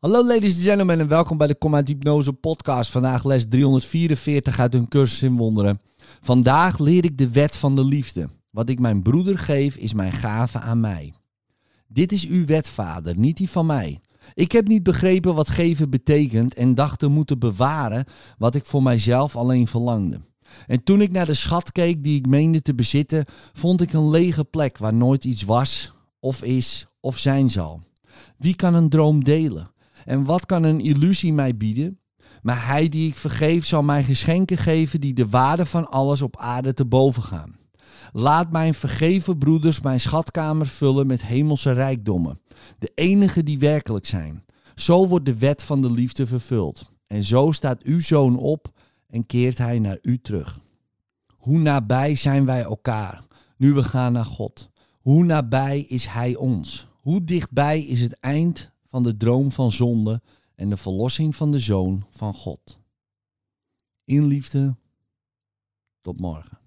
Hallo ladies and gentlemen en welkom bij de Kom uit Hypnose podcast. Vandaag les 344 uit een cursus in wonderen. Vandaag leer ik de wet van de liefde. Wat ik mijn broeder geef is mijn gave aan mij. Dit is uw wet, vader, niet die van mij. Ik heb niet begrepen wat geven betekent en dacht te moeten bewaren wat ik voor mijzelf alleen verlangde. En toen ik naar de schat keek die ik meende te bezitten, vond ik een lege plek waar nooit iets was, of is, of zijn zal. Wie kan een droom delen? En wat kan een illusie mij bieden? Maar hij die ik vergeef zal mij geschenken geven die de waarde van alles op aarde te boven gaan. Laat mijn vergeven broeders mijn schatkamer vullen met hemelse rijkdommen, de enige die werkelijk zijn. Zo wordt de wet van de liefde vervuld. En zo staat uw zoon op en keert hij naar u terug. Hoe nabij zijn wij elkaar, nu we gaan naar God? Hoe nabij is hij ons? Hoe dichtbij is het eind van de droom van zonde en de verlossing van de zoon van God? In liefde, tot morgen.